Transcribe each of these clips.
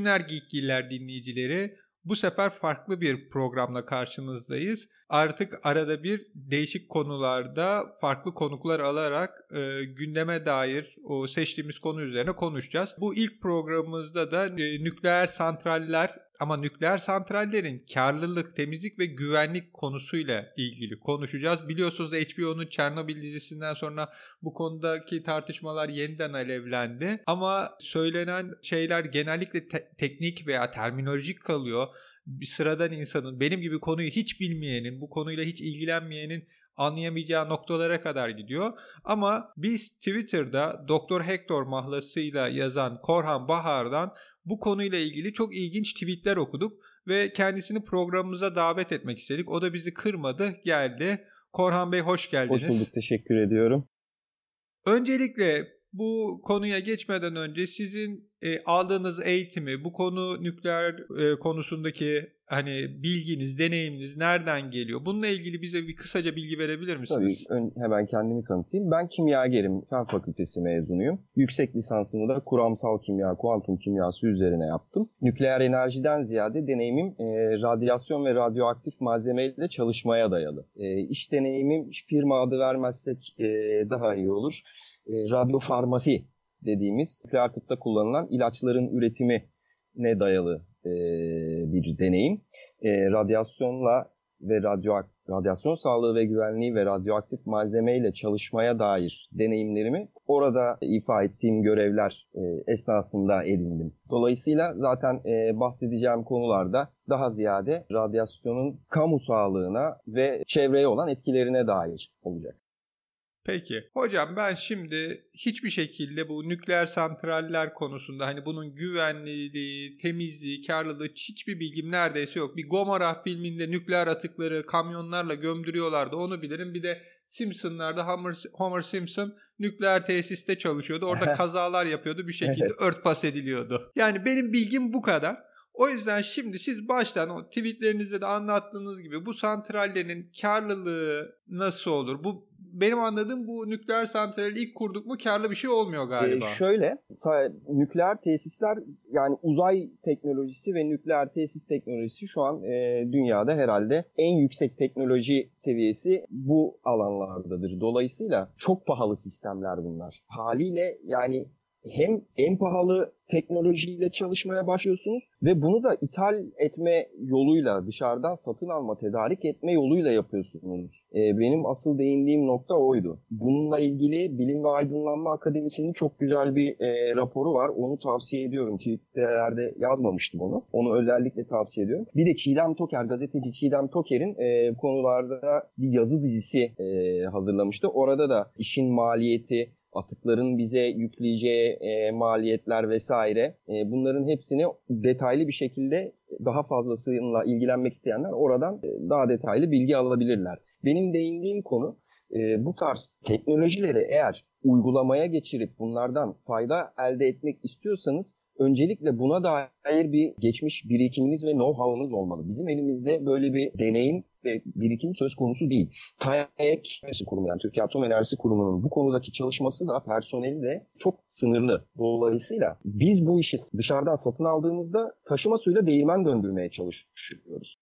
günler Geekgiller dinleyicileri. Bu sefer farklı bir programla karşınızdayız. Artık arada bir değişik konularda farklı konuklar alarak e, gündeme dair o seçtiğimiz konu üzerine konuşacağız. Bu ilk programımızda da e, nükleer santraller ama nükleer santrallerin karlılık, temizlik ve güvenlik konusuyla ilgili konuşacağız. Biliyorsunuz HBO'nun Çernobil dizisinden sonra bu konudaki tartışmalar yeniden alevlendi. Ama söylenen şeyler genellikle te- teknik veya terminolojik kalıyor. Bir sıradan insanın, benim gibi konuyu hiç bilmeyenin, bu konuyla hiç ilgilenmeyenin anlayamayacağı noktalara kadar gidiyor. Ama biz Twitter'da Doktor Hector mahlasıyla yazan Korhan Bahar'dan bu konuyla ilgili çok ilginç tweetler okuduk ve kendisini programımıza davet etmek istedik. O da bizi kırmadı, geldi. Korhan Bey hoş geldiniz. Hoş bulduk, teşekkür ediyorum. Öncelikle bu konuya geçmeden önce sizin e, aldığınız eğitimi, bu konu nükleer e, konusundaki hani bilginiz, deneyiminiz nereden geliyor? Bununla ilgili bize bir kısaca bilgi verebilir misiniz? Tabii ön, hemen kendimi tanıtayım. Ben kimyagerim, fen fakültesi mezunuyum. Yüksek lisansımı da kuramsal kimya, kuantum kimyası üzerine yaptım. Nükleer enerjiden ziyade deneyimim e, radyasyon ve radyoaktif malzemeyle çalışmaya dayalı. E, iş deneyimim firma adı vermezsek e, daha iyi olur. E, radyofarmasi dediğimiz nükleer tıpta kullanılan ilaçların üretimine dayalı e, bir deneyim. E, radyasyonla ve radyo radyasyon sağlığı ve güvenliği ve radyoaktif malzemeyle çalışmaya dair deneyimlerimi orada ifa ettiğim görevler e, esnasında edindim. Dolayısıyla zaten e, bahsedeceğim konularda daha ziyade radyasyonun kamu sağlığına ve çevreye olan etkilerine dair olacak. Peki. Hocam ben şimdi hiçbir şekilde bu nükleer santraller konusunda hani bunun güvenliği, temizliği, karlılığı hiçbir bilgim neredeyse yok. Bir Gomorrah filminde nükleer atıkları kamyonlarla gömdürüyorlardı onu bilirim. Bir de Simpsonlarda Homer, Homer Simpson nükleer tesiste çalışıyordu. Orada kazalar yapıyordu bir şekilde örtbas ediliyordu. Yani benim bilgim bu kadar. O yüzden şimdi siz baştan o tweetlerinizde de anlattığınız gibi bu santrallerin karlılığı nasıl olur? Bu benim anladığım bu nükleer santrali ilk kurduk mu karlı bir şey olmuyor galiba. Ee, şöyle nükleer tesisler yani uzay teknolojisi ve nükleer tesis teknolojisi şu an e, dünyada herhalde en yüksek teknoloji seviyesi bu alanlardadır. Dolayısıyla çok pahalı sistemler bunlar. Haliyle yani hem en pahalı teknolojiyle çalışmaya başlıyorsunuz ve bunu da ithal etme yoluyla dışarıdan satın alma, tedarik etme yoluyla yapıyorsunuz. E, benim asıl değindiğim nokta oydu. Bununla ilgili Bilim ve Aydınlanma Akademisi'nin çok güzel bir e, raporu var. Onu tavsiye ediyorum. Twitter'lerde yazmamıştım onu. Onu özellikle tavsiye ediyorum. Bir de Çiğdem Toker, gazeteci Çiğdem Toker'in e, konularda bir yazı dizisi e, hazırlamıştı. Orada da işin maliyeti, atıkların bize yükleyeceği e, maliyetler vesaire e, bunların hepsini detaylı bir şekilde daha fazlasıyla ilgilenmek isteyenler oradan e, daha detaylı bilgi alabilirler. Benim değindiğim konu e, bu tarz teknolojileri eğer uygulamaya geçirip bunlardan fayda elde etmek istiyorsanız öncelikle buna dair bir geçmiş birikiminiz ve know-how'unuz olmalı. Bizim elimizde böyle bir deneyim ve birikim söz konusu değil. TAEK Kurumu yani Türkiye Atom Enerjisi Kurumu'nun bu konudaki çalışması da personeli de çok sınırlı. Dolayısıyla biz bu işi dışarıdan satın aldığımızda taşıma suyla değirmen döndürmeye çalışıyoruz.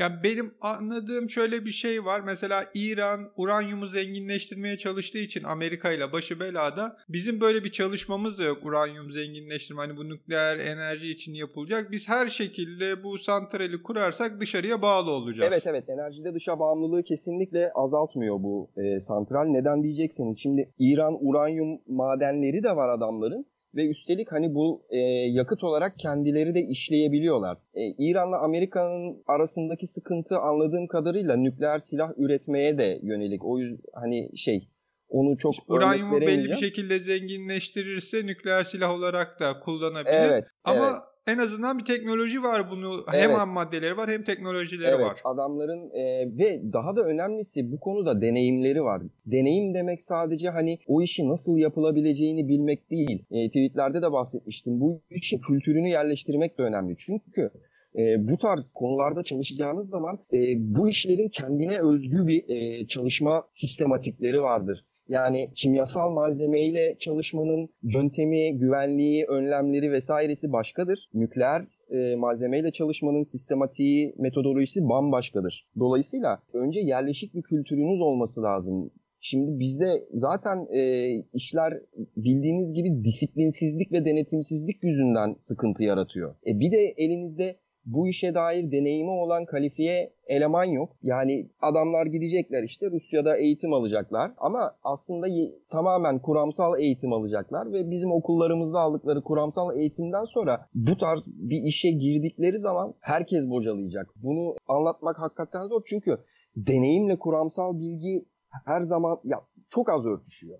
Ya benim anladığım şöyle bir şey var. Mesela İran uranyumu zenginleştirmeye çalıştığı için Amerika ile başı belada. Bizim böyle bir çalışmamız da yok uranyum zenginleştirme. Hani bu nükleer enerji için yapılacak. Biz her şekilde bu santrali kurarsak dışarıya bağlı olacağız. Evet evet enerjide dışa bağımlılığı kesinlikle azaltmıyor bu e, santral. Neden diyecekseniz şimdi İran uranyum madenleri de var adamların ve üstelik hani bu e, yakıt olarak kendileri de işleyebiliyorlar. E, İran'la Amerika'nın arasındaki sıkıntı anladığım kadarıyla nükleer silah üretmeye de yönelik. O yüzden hani şey onu çok Uranyumu belli bir şekilde zenginleştirirse nükleer silah olarak da kullanabilir. Evet. Ama evet en azından bir teknoloji var bunu. Evet. Hem ham maddeleri var hem teknolojileri evet, var. adamların e, ve daha da önemlisi bu konuda deneyimleri var. Deneyim demek sadece hani o işi nasıl yapılabileceğini bilmek değil. E, tweetlerde de bahsetmiştim. Bu işin kültürünü yerleştirmek de önemli. Çünkü e, bu tarz konularda çalışacağınız zaman e, bu işlerin kendine özgü bir e, çalışma sistematikleri vardır. Yani kimyasal malzemeyle çalışmanın yöntemi, güvenliği, önlemleri vesairesi başkadır. Nükleer e, malzemeyle çalışmanın sistematiği, metodolojisi bambaşkadır. Dolayısıyla önce yerleşik bir kültürünüz olması lazım. Şimdi bizde zaten e, işler bildiğiniz gibi disiplinsizlik ve denetimsizlik yüzünden sıkıntı yaratıyor. E, bir de elinizde bu işe dair deneyimi olan kalifiye eleman yok. Yani adamlar gidecekler işte Rusya'da eğitim alacaklar ama aslında tamamen kuramsal eğitim alacaklar ve bizim okullarımızda aldıkları kuramsal eğitimden sonra bu tarz bir işe girdikleri zaman herkes bocalayacak. Bunu anlatmak hakikaten zor çünkü deneyimle kuramsal bilgi her zaman ya çok az örtüşüyor.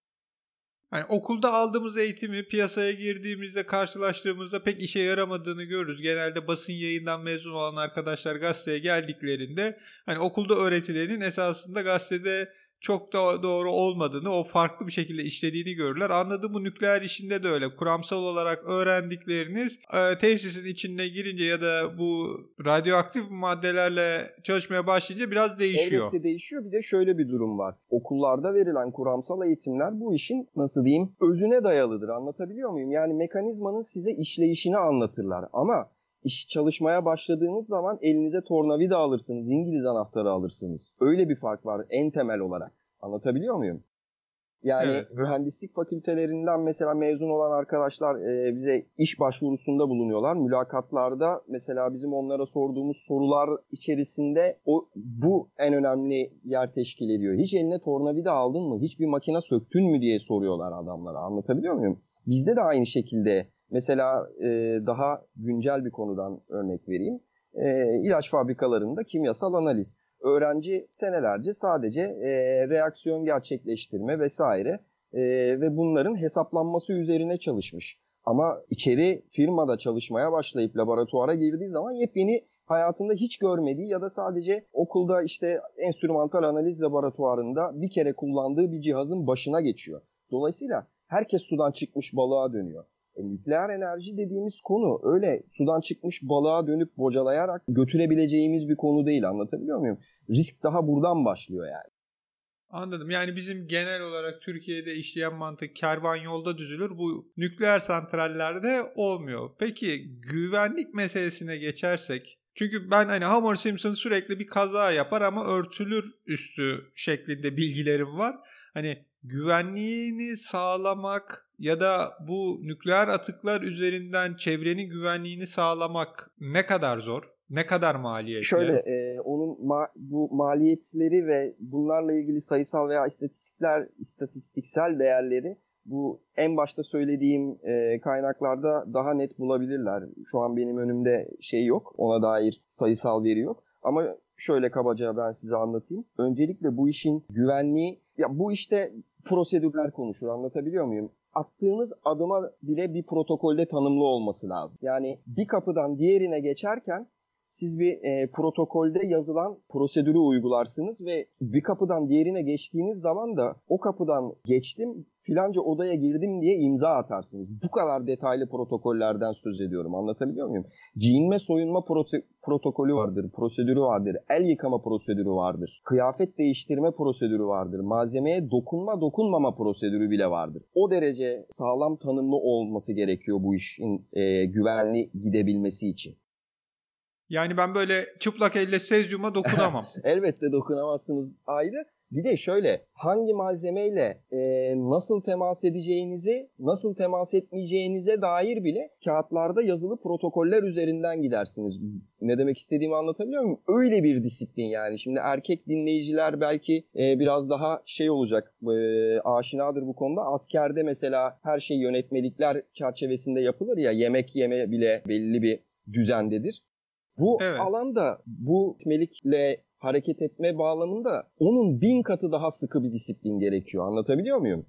Hani okulda aldığımız eğitimi piyasaya girdiğimizde karşılaştığımızda pek işe yaramadığını görürüz. Genelde basın yayından mezun olan arkadaşlar gazeteye geldiklerinde hani okulda öğretilenin esasında gazetede çok da doğru olmadığını, o farklı bir şekilde işlediğini görürler. Anladığım bu nükleer işinde de öyle. Kuramsal olarak öğrendikleriniz e, tesisin içine girince ya da bu radyoaktif maddelerle çalışmaya başlayınca biraz değişiyor. Elbette değişiyor. Bir de şöyle bir durum var. Okullarda verilen kuramsal eğitimler bu işin nasıl diyeyim özüne dayalıdır. Anlatabiliyor muyum? Yani mekanizmanın size işleyişini anlatırlar. Ama iş çalışmaya başladığınız zaman elinize tornavida alırsınız, İngiliz anahtarı alırsınız. Öyle bir fark var en temel olarak. Anlatabiliyor muyum? Yani evet. mühendislik fakültelerinden mesela mezun olan arkadaşlar e, bize iş başvurusunda bulunuyorlar. Mülakatlarda mesela bizim onlara sorduğumuz sorular içerisinde o bu en önemli yer teşkil ediyor. Hiç eline tornavida aldın mı? Hiç bir makine söktün mü diye soruyorlar adamlara. Anlatabiliyor muyum? Bizde de aynı şekilde Mesela e, daha güncel bir konudan örnek vereyim. E, ilaç fabrikalarında kimyasal analiz. Öğrenci senelerce sadece e, reaksiyon gerçekleştirme vesaire e, ve bunların hesaplanması üzerine çalışmış. Ama içeri firmada çalışmaya başlayıp laboratuvara girdiği zaman yepyeni hayatında hiç görmediği ya da sadece okulda işte enstrümantal analiz laboratuvarında bir kere kullandığı bir cihazın başına geçiyor. Dolayısıyla herkes sudan çıkmış balığa dönüyor. E, nükleer enerji dediğimiz konu öyle sudan çıkmış balığa dönüp bocalayarak götürebileceğimiz bir konu değil anlatabiliyor muyum? Risk daha buradan başlıyor yani. Anladım. Yani bizim genel olarak Türkiye'de işleyen mantık kervan yolda düzülür. Bu nükleer santrallerde olmuyor. Peki güvenlik meselesine geçersek çünkü ben hani Homer Simpson sürekli bir kaza yapar ama örtülür üstü şeklinde bilgilerim var. Hani güvenliğini sağlamak ya da bu nükleer atıklar üzerinden çevrenin güvenliğini sağlamak ne kadar zor? Ne kadar maliyetli? Şöyle e, onun ma- bu maliyetleri ve bunlarla ilgili sayısal veya istatistikler istatistiksel değerleri bu en başta söylediğim e, kaynaklarda daha net bulabilirler. Şu an benim önümde şey yok. Ona dair sayısal veri yok. Ama şöyle kabaca ben size anlatayım. Öncelikle bu işin güvenliği ya bu işte prosedürler konuşur anlatabiliyor muyum? Attığınız adıma bile bir protokolde tanımlı olması lazım. Yani bir kapıdan diğerine geçerken siz bir e, protokolde yazılan prosedürü uygularsınız ve bir kapıdan diğerine geçtiğiniz zaman da o kapıdan geçtim filanca odaya girdim diye imza atarsınız. Bu kadar detaylı protokollerden söz ediyorum. Anlatabiliyor muyum? Giyinme soyunma prote- protokolü vardır, prosedürü vardır, el yıkama prosedürü vardır, kıyafet değiştirme prosedürü vardır, malzemeye dokunma dokunmama prosedürü bile vardır. O derece sağlam tanımlı olması gerekiyor bu işin e, güvenli gidebilmesi için. Yani ben böyle çıplak elle sezyuma dokunamam. Elbette dokunamazsınız ayrı. Bir de şöyle hangi malzemeyle e, nasıl temas edeceğinizi, nasıl temas etmeyeceğinize dair bile kağıtlarda yazılı protokoller üzerinden gidersiniz. Ne demek istediğimi anlatabiliyor muyum? Öyle bir disiplin yani. Şimdi erkek dinleyiciler belki e, biraz daha şey olacak, e, aşinadır bu konuda. Askerde mesela her şey yönetmelikler çerçevesinde yapılır ya yemek yeme bile belli bir düzendedir. Bu evet. alanda bu melikle hareket etme bağlamında onun bin katı daha sıkı bir disiplin gerekiyor. Anlatabiliyor muyum?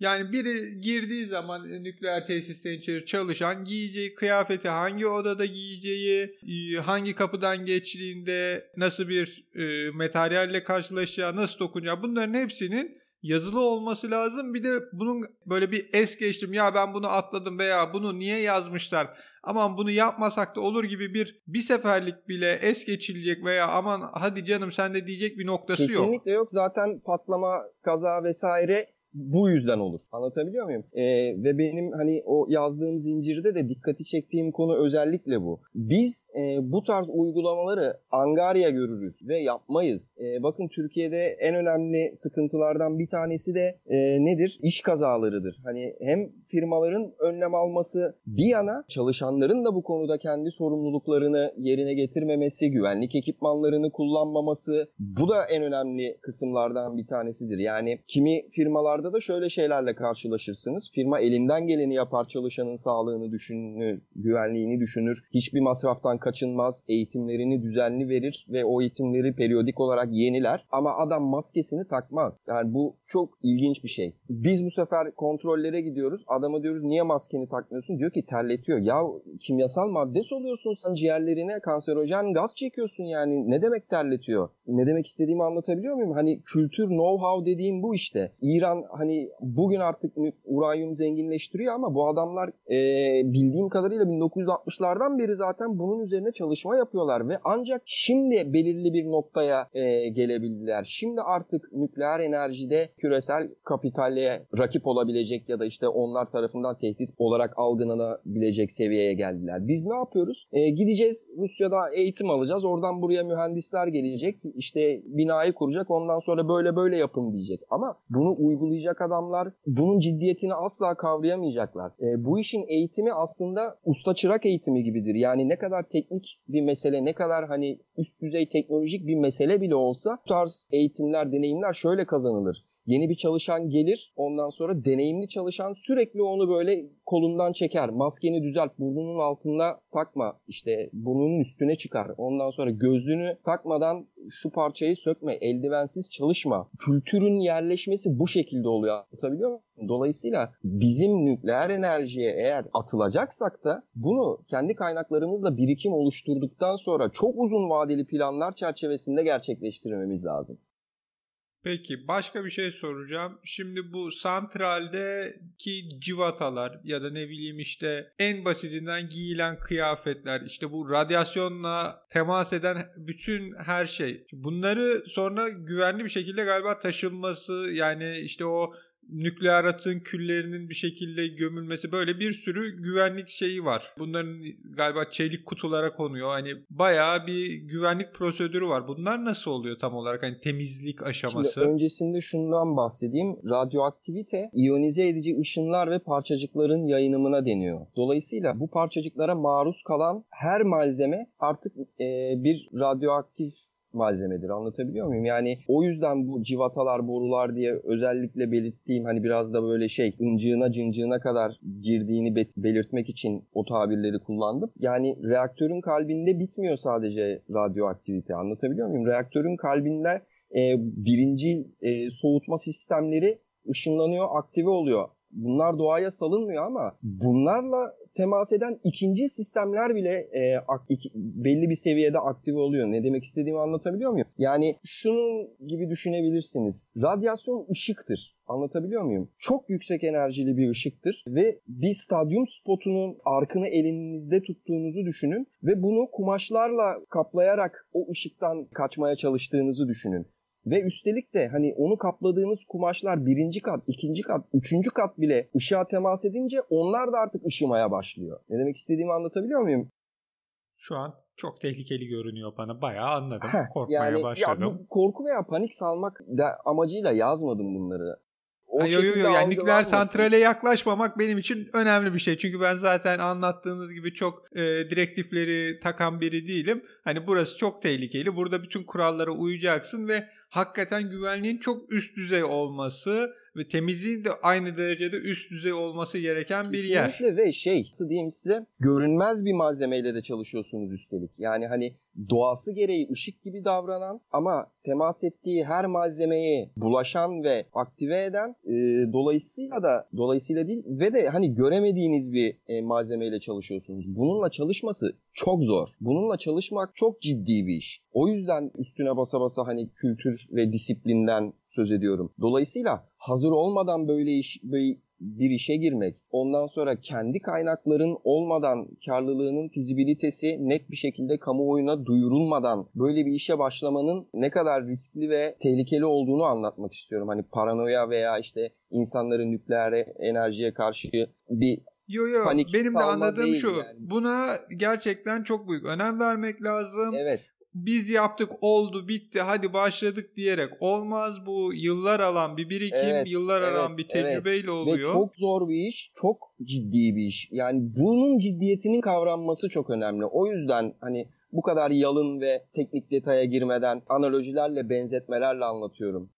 Yani biri girdiği zaman nükleer tesisten içeri çalışan giyeceği kıyafeti hangi odada giyeceği, e, hangi kapıdan geçtiğinde nasıl bir e, materyalle karşılaşacağı, nasıl dokunacağı bunların hepsinin yazılı olması lazım. Bir de bunun böyle bir es geçtim ya ben bunu atladım veya bunu niye yazmışlar aman bunu yapmasak da olur gibi bir bir seferlik bile es geçilecek veya aman hadi canım sen de diyecek bir noktası Kesinlikle yok. Kesinlikle yok. Zaten patlama, kaza vesaire bu yüzden olur. Anlatabiliyor muyum? E, ve benim hani o yazdığım zincirde de dikkati çektiğim konu özellikle bu. Biz e, bu tarz uygulamaları angarya görürüz ve yapmayız. E, bakın Türkiye'de en önemli sıkıntılardan bir tanesi de e, nedir? İş kazalarıdır. Hani hem firmaların önlem alması bir yana çalışanların da bu konuda kendi sorumluluklarını yerine getirmemesi, güvenlik ekipmanlarını kullanmaması bu da en önemli kısımlardan bir tanesidir. Yani kimi firmalarda da şöyle şeylerle karşılaşırsınız. Firma elinden geleni yapar, çalışanın sağlığını düşünür, güvenliğini düşünür. Hiçbir masraftan kaçınmaz, eğitimlerini düzenli verir ve o eğitimleri periyodik olarak yeniler. Ama adam maskesini takmaz. Yani bu çok ilginç bir şey. Biz bu sefer kontrollere gidiyoruz. Adama diyoruz niye maskeni takmıyorsun? Diyor ki terletiyor. Ya kimyasal madde soluyorsun sen ciğerlerine kanserojen gaz çekiyorsun yani. Ne demek terletiyor? Ne demek istediğimi anlatabiliyor muyum? Hani kültür know-how dediğim bu işte. İran hani bugün artık uranyum zenginleştiriyor ama bu adamlar e, bildiğim kadarıyla 1960'lardan beri zaten bunun üzerine çalışma yapıyorlar ve ancak şimdi belirli bir noktaya e, gelebildiler. Şimdi artık nükleer enerjide küresel kapitale rakip olabilecek ya da işte onlar tarafından tehdit olarak algılanabilecek seviyeye geldiler. Biz ne yapıyoruz? E, gideceğiz Rusya'da eğitim alacağız. Oradan buraya mühendisler gelecek. İşte binayı kuracak. Ondan sonra böyle böyle yapın diyecek. Ama bunu uygulayacak adamlar bunun ciddiyetini asla kavrayamayacaklar. E, bu işin eğitimi aslında usta çırak eğitimi gibidir. Yani ne kadar teknik bir mesele, ne kadar hani üst düzey teknolojik bir mesele bile olsa bu tarz eğitimler, deneyimler şöyle kazanılır. Yeni bir çalışan gelir. Ondan sonra deneyimli çalışan sürekli onu böyle kolundan çeker. Maskeni düzelt. Burnunun altında takma. İşte burnunun üstüne çıkar. Ondan sonra gözlüğünü takmadan şu parçayı sökme. Eldivensiz çalışma. Kültürün yerleşmesi bu şekilde oluyor. Anlatabiliyor muyum? Dolayısıyla bizim nükleer enerjiye eğer atılacaksak da bunu kendi kaynaklarımızla birikim oluşturduktan sonra çok uzun vadeli planlar çerçevesinde gerçekleştirmemiz lazım. Peki başka bir şey soracağım. Şimdi bu santraldeki civatalar ya da ne bileyim işte en basitinden giyilen kıyafetler işte bu radyasyonla temas eden bütün her şey. Bunları sonra güvenli bir şekilde galiba taşınması yani işte o nükleer atın küllerinin bir şekilde gömülmesi böyle bir sürü güvenlik şeyi var. Bunların galiba çelik kutulara konuyor. Hani bayağı bir güvenlik prosedürü var. Bunlar nasıl oluyor tam olarak? Hani temizlik aşaması. Şimdi öncesinde şundan bahsedeyim. Radyoaktivite iyonize edici ışınlar ve parçacıkların yayınımına deniyor. Dolayısıyla bu parçacıklara maruz kalan her malzeme artık e, bir radyoaktif malzemedir. Anlatabiliyor muyum? Yani o yüzden bu civatalar, borular diye özellikle belirttiğim hani biraz da böyle şey ıncığına cıncığına kadar girdiğini belirtmek için o tabirleri kullandım. Yani reaktörün kalbinde bitmiyor sadece radyoaktivite. Anlatabiliyor muyum? Reaktörün kalbinde e, birinci e, soğutma sistemleri ışınlanıyor, aktive oluyor. Bunlar doğaya salınmıyor ama bunlarla temas eden ikinci sistemler bile e, ak, iki, belli bir seviyede aktive oluyor. Ne demek istediğimi anlatabiliyor muyum? Yani şunun gibi düşünebilirsiniz. Radyasyon ışıktır. Anlatabiliyor muyum? Çok yüksek enerjili bir ışıktır ve bir stadyum spotunun arkını elinizde tuttuğunuzu düşünün ve bunu kumaşlarla kaplayarak o ışıktan kaçmaya çalıştığınızı düşünün. Ve üstelik de hani onu kapladığınız kumaşlar birinci kat, ikinci kat, üçüncü kat bile ışığa temas edince onlar da artık ışımaya başlıyor. Ne demek istediğimi anlatabiliyor muyum? Şu an çok tehlikeli görünüyor bana. Bayağı anladım. Heh, Korkmaya yani, başladım. Ya, korku veya panik salmak da amacıyla yazmadım bunları. O yo, yo, yo. Yani nükleer santrale yaklaşmamak benim için önemli bir şey. Çünkü ben zaten anlattığınız gibi çok e, direktifleri takan biri değilim. Hani burası çok tehlikeli. Burada bütün kurallara uyacaksın ve hakikaten güvenliğin çok üst düzey olması ve temizliğin de aynı derecede üst düzey olması gereken bir Kesinlikle yer. Ve şey nasıl diyeyim size görünmez bir malzemeyle de çalışıyorsunuz üstelik. Yani hani doğası gereği ışık gibi davranan ama temas ettiği her malzemeyi bulaşan ve aktive eden e, dolayısıyla da dolayısıyla değil ve de hani göremediğiniz bir e, malzemeyle çalışıyorsunuz. Bununla çalışması çok zor. Bununla çalışmak çok ciddi bir iş. O yüzden üstüne basa basa hani kültür ve disiplinden söz ediyorum. Dolayısıyla hazır olmadan böyle iş böyle bir işe girmek, ondan sonra kendi kaynakların olmadan karlılığının fizibilitesi net bir şekilde kamuoyuna duyurulmadan böyle bir işe başlamanın ne kadar riskli ve tehlikeli olduğunu anlatmak istiyorum. Hani paranoya veya işte insanların nükleer enerjiye karşı bir Yo yo Panik benim de anladığım şu. Yani. Buna gerçekten çok büyük önem vermek lazım. Evet biz yaptık oldu bitti hadi başladık diyerek olmaz bu yıllar alan bir birikim evet, yıllar evet, alan bir tecrübeyle evet. oluyor. Ve çok zor bir iş çok ciddi bir iş yani bunun ciddiyetinin kavranması çok önemli o yüzden hani bu kadar yalın ve teknik detaya girmeden analojilerle benzetmelerle anlatıyorum.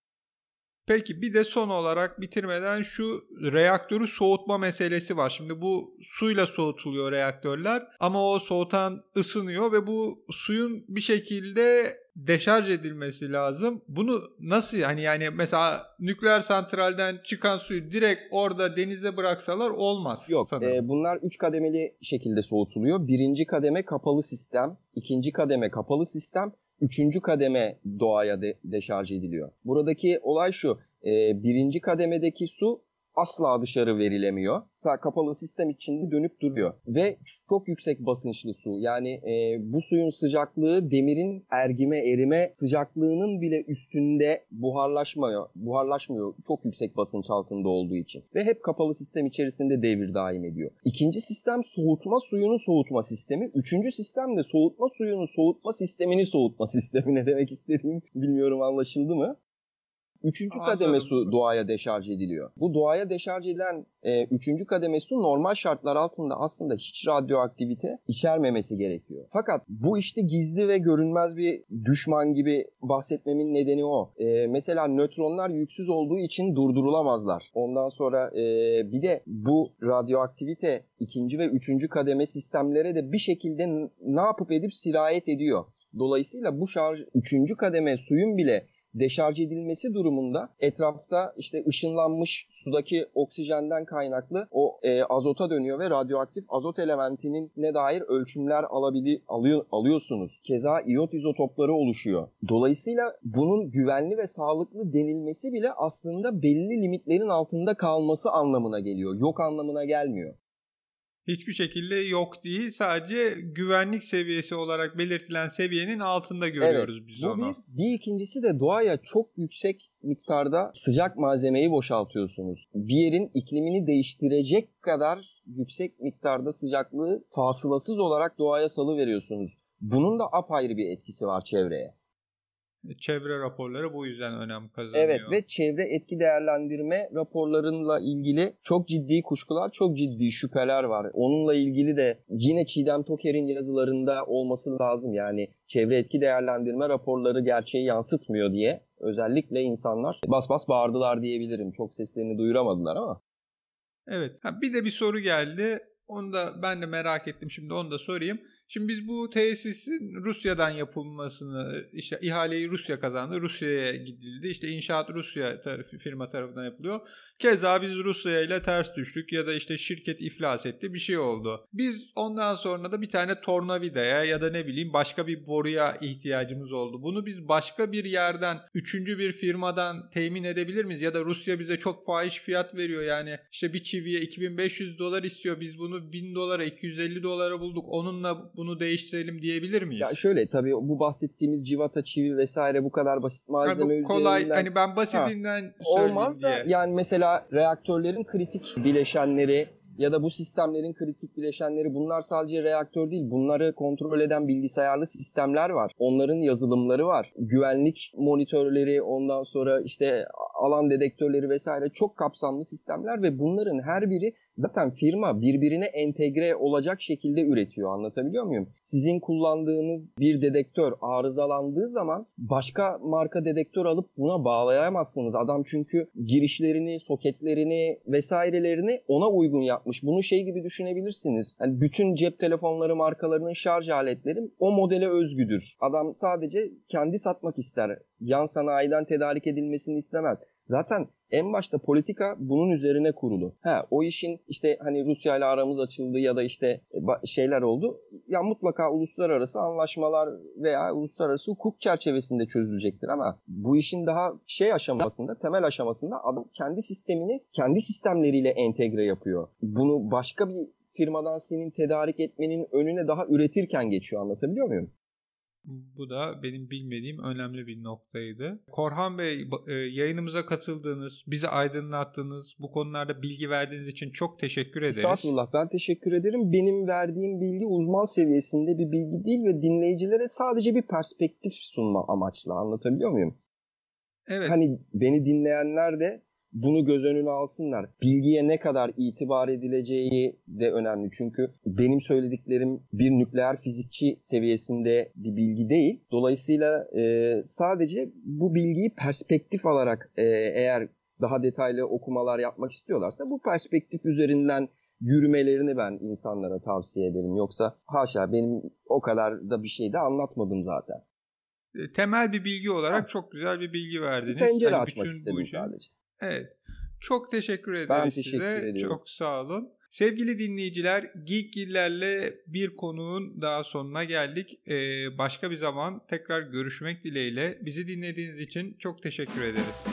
Peki bir de son olarak bitirmeden şu reaktörü soğutma meselesi var. Şimdi bu suyla soğutuluyor reaktörler ama o soğutan ısınıyor ve bu suyun bir şekilde deşarj edilmesi lazım. Bunu nasıl hani yani mesela nükleer santralden çıkan suyu direkt orada denize bıraksalar olmaz. Yok e, bunlar 3 kademeli şekilde soğutuluyor. Birinci kademe kapalı sistem, ikinci kademe kapalı sistem, üçüncü kademe doğaya de, deşarj ediliyor. Buradaki olay şu, e, birinci kademedeki su asla dışarı verilemiyor. Sağ kapalı sistem içinde dönüp duruyor. Ve çok yüksek basınçlı su. Yani e, bu suyun sıcaklığı demirin ergime erime sıcaklığının bile üstünde buharlaşmıyor. Buharlaşmıyor çok yüksek basınç altında olduğu için. Ve hep kapalı sistem içerisinde devir daim ediyor. İkinci sistem soğutma suyunu soğutma sistemi. Üçüncü sistem de soğutma suyunu soğutma sistemini soğutma sistemi. Ne demek istediğim bilmiyorum anlaşıldı mı? Üçüncü Anladım. kademe su doğaya deşarj ediliyor. Bu doğaya deşarj edilen e, üçüncü kademe su normal şartlar altında aslında hiç radyoaktivite içermemesi gerekiyor. Fakat bu işte gizli ve görünmez bir düşman gibi bahsetmemin nedeni o. E, mesela nötronlar yüksüz olduğu için durdurulamazlar. Ondan sonra e, bir de bu radyoaktivite ikinci ve üçüncü kademe sistemlere de bir şekilde ne yapıp edip sirayet ediyor. Dolayısıyla bu şarj üçüncü kademe suyun bile deşarj edilmesi durumunda etrafta işte ışınlanmış sudaki oksijenden kaynaklı o e, azota dönüyor ve radyoaktif azot elementinin ne dair ölçümler alabili, alıyor, alıyorsunuz. Keza iot izotopları oluşuyor. Dolayısıyla bunun güvenli ve sağlıklı denilmesi bile aslında belli limitlerin altında kalması anlamına geliyor. Yok anlamına gelmiyor hiçbir şekilde yok değil. Sadece güvenlik seviyesi olarak belirtilen seviyenin altında görüyoruz evet, biz bu onu. Bir, bir ikincisi de doğaya çok yüksek miktarda sıcak malzemeyi boşaltıyorsunuz. Bir yerin iklimini değiştirecek kadar yüksek miktarda sıcaklığı fasılasız olarak doğaya salı veriyorsunuz. Bunun da apayrı bir etkisi var çevreye. Çevre raporları bu yüzden önem kazanıyor. Evet ve çevre etki değerlendirme raporlarıyla ilgili çok ciddi kuşkular, çok ciddi şüpheler var. Onunla ilgili de yine Çiğdem Toker'in yazılarında olması lazım. Yani çevre etki değerlendirme raporları gerçeği yansıtmıyor diye özellikle insanlar bas bas bağırdılar diyebilirim. Çok seslerini duyuramadılar ama. Evet. Ha, bir de bir soru geldi. Onu da ben de merak ettim şimdi onu da sorayım. Şimdi biz bu tesisin Rusya'dan yapılmasını, işte ihaleyi Rusya kazandı, Rusya'ya gidildi. İşte inşaat Rusya tarafı, firma tarafından yapılıyor. Keza biz Rusya ile ters düştük ya da işte şirket iflas etti bir şey oldu. Biz ondan sonra da bir tane tornavidaya ya da ne bileyim başka bir boruya ihtiyacımız oldu. Bunu biz başka bir yerden, üçüncü bir firmadan temin edebilir miyiz? Ya da Rusya bize çok fahiş fiyat veriyor yani işte bir çiviye 2500 dolar istiyor. Biz bunu 1000 dolara 250 dolara bulduk. Onunla bunu değiştirelim diyebilir miyiz? Ya şöyle tabii bu bahsettiğimiz civata çivi vesaire bu kadar basit malzeme yani bu kolay üzerinden... hani ben basitinden ha, Olmaz da yani mesela reaktörlerin kritik bileşenleri ya da bu sistemlerin kritik bileşenleri bunlar sadece reaktör değil. Bunları kontrol eden bilgisayarlı sistemler var. Onların yazılımları var. Güvenlik monitörleri ondan sonra işte alan dedektörleri vesaire çok kapsamlı sistemler ve bunların her biri zaten firma birbirine entegre olacak şekilde üretiyor. Anlatabiliyor muyum? Sizin kullandığınız bir dedektör arızalandığı zaman başka marka dedektör alıp buna bağlayamazsınız. Adam çünkü girişlerini, soketlerini vesairelerini ona uygun yapmış. Bunu şey gibi düşünebilirsiniz. Yani bütün cep telefonları markalarının şarj aletleri o modele özgüdür. Adam sadece kendi satmak ister yan sanayiden tedarik edilmesini istemez. Zaten en başta politika bunun üzerine kurulu. Ha o işin işte hani Rusya ile aramız açıldı ya da işte e, şeyler oldu. Ya mutlaka uluslararası anlaşmalar veya uluslararası hukuk çerçevesinde çözülecektir ama bu işin daha şey aşamasında, temel aşamasında adam kendi sistemini kendi sistemleriyle entegre yapıyor. Bunu başka bir firmadan senin tedarik etmenin önüne daha üretirken geçiyor anlatabiliyor muyum? Bu da benim bilmediğim önemli bir noktaydı. Korhan Bey e, yayınımıza katıldığınız, bizi aydınlattığınız, bu konularda bilgi verdiğiniz için çok teşekkür ederiz. Estağfurullah ben teşekkür ederim. Benim verdiğim bilgi uzman seviyesinde bir bilgi değil ve dinleyicilere sadece bir perspektif sunma amaçlı anlatabiliyor muyum? Evet. Hani beni dinleyenler de bunu göz önüne alsınlar. Bilgiye ne kadar itibar edileceği de önemli. Çünkü benim söylediklerim bir nükleer fizikçi seviyesinde bir bilgi değil. Dolayısıyla e, sadece bu bilgiyi perspektif alarak e, eğer daha detaylı okumalar yapmak istiyorlarsa bu perspektif üzerinden yürümelerini ben insanlara tavsiye ederim. Yoksa haşa benim o kadar da bir şey de anlatmadım zaten. E, temel bir bilgi olarak çok güzel bir bilgi verdiniz. Pencere hani açmak istedim sadece. Evet. Çok teşekkür ederiz ben teşekkür size. Ediyorum. Çok sağ olun. Sevgili dinleyiciler, Geekgillerle bir konuğun daha sonuna geldik. Ee, başka bir zaman tekrar görüşmek dileğiyle. Bizi dinlediğiniz için çok teşekkür ederiz.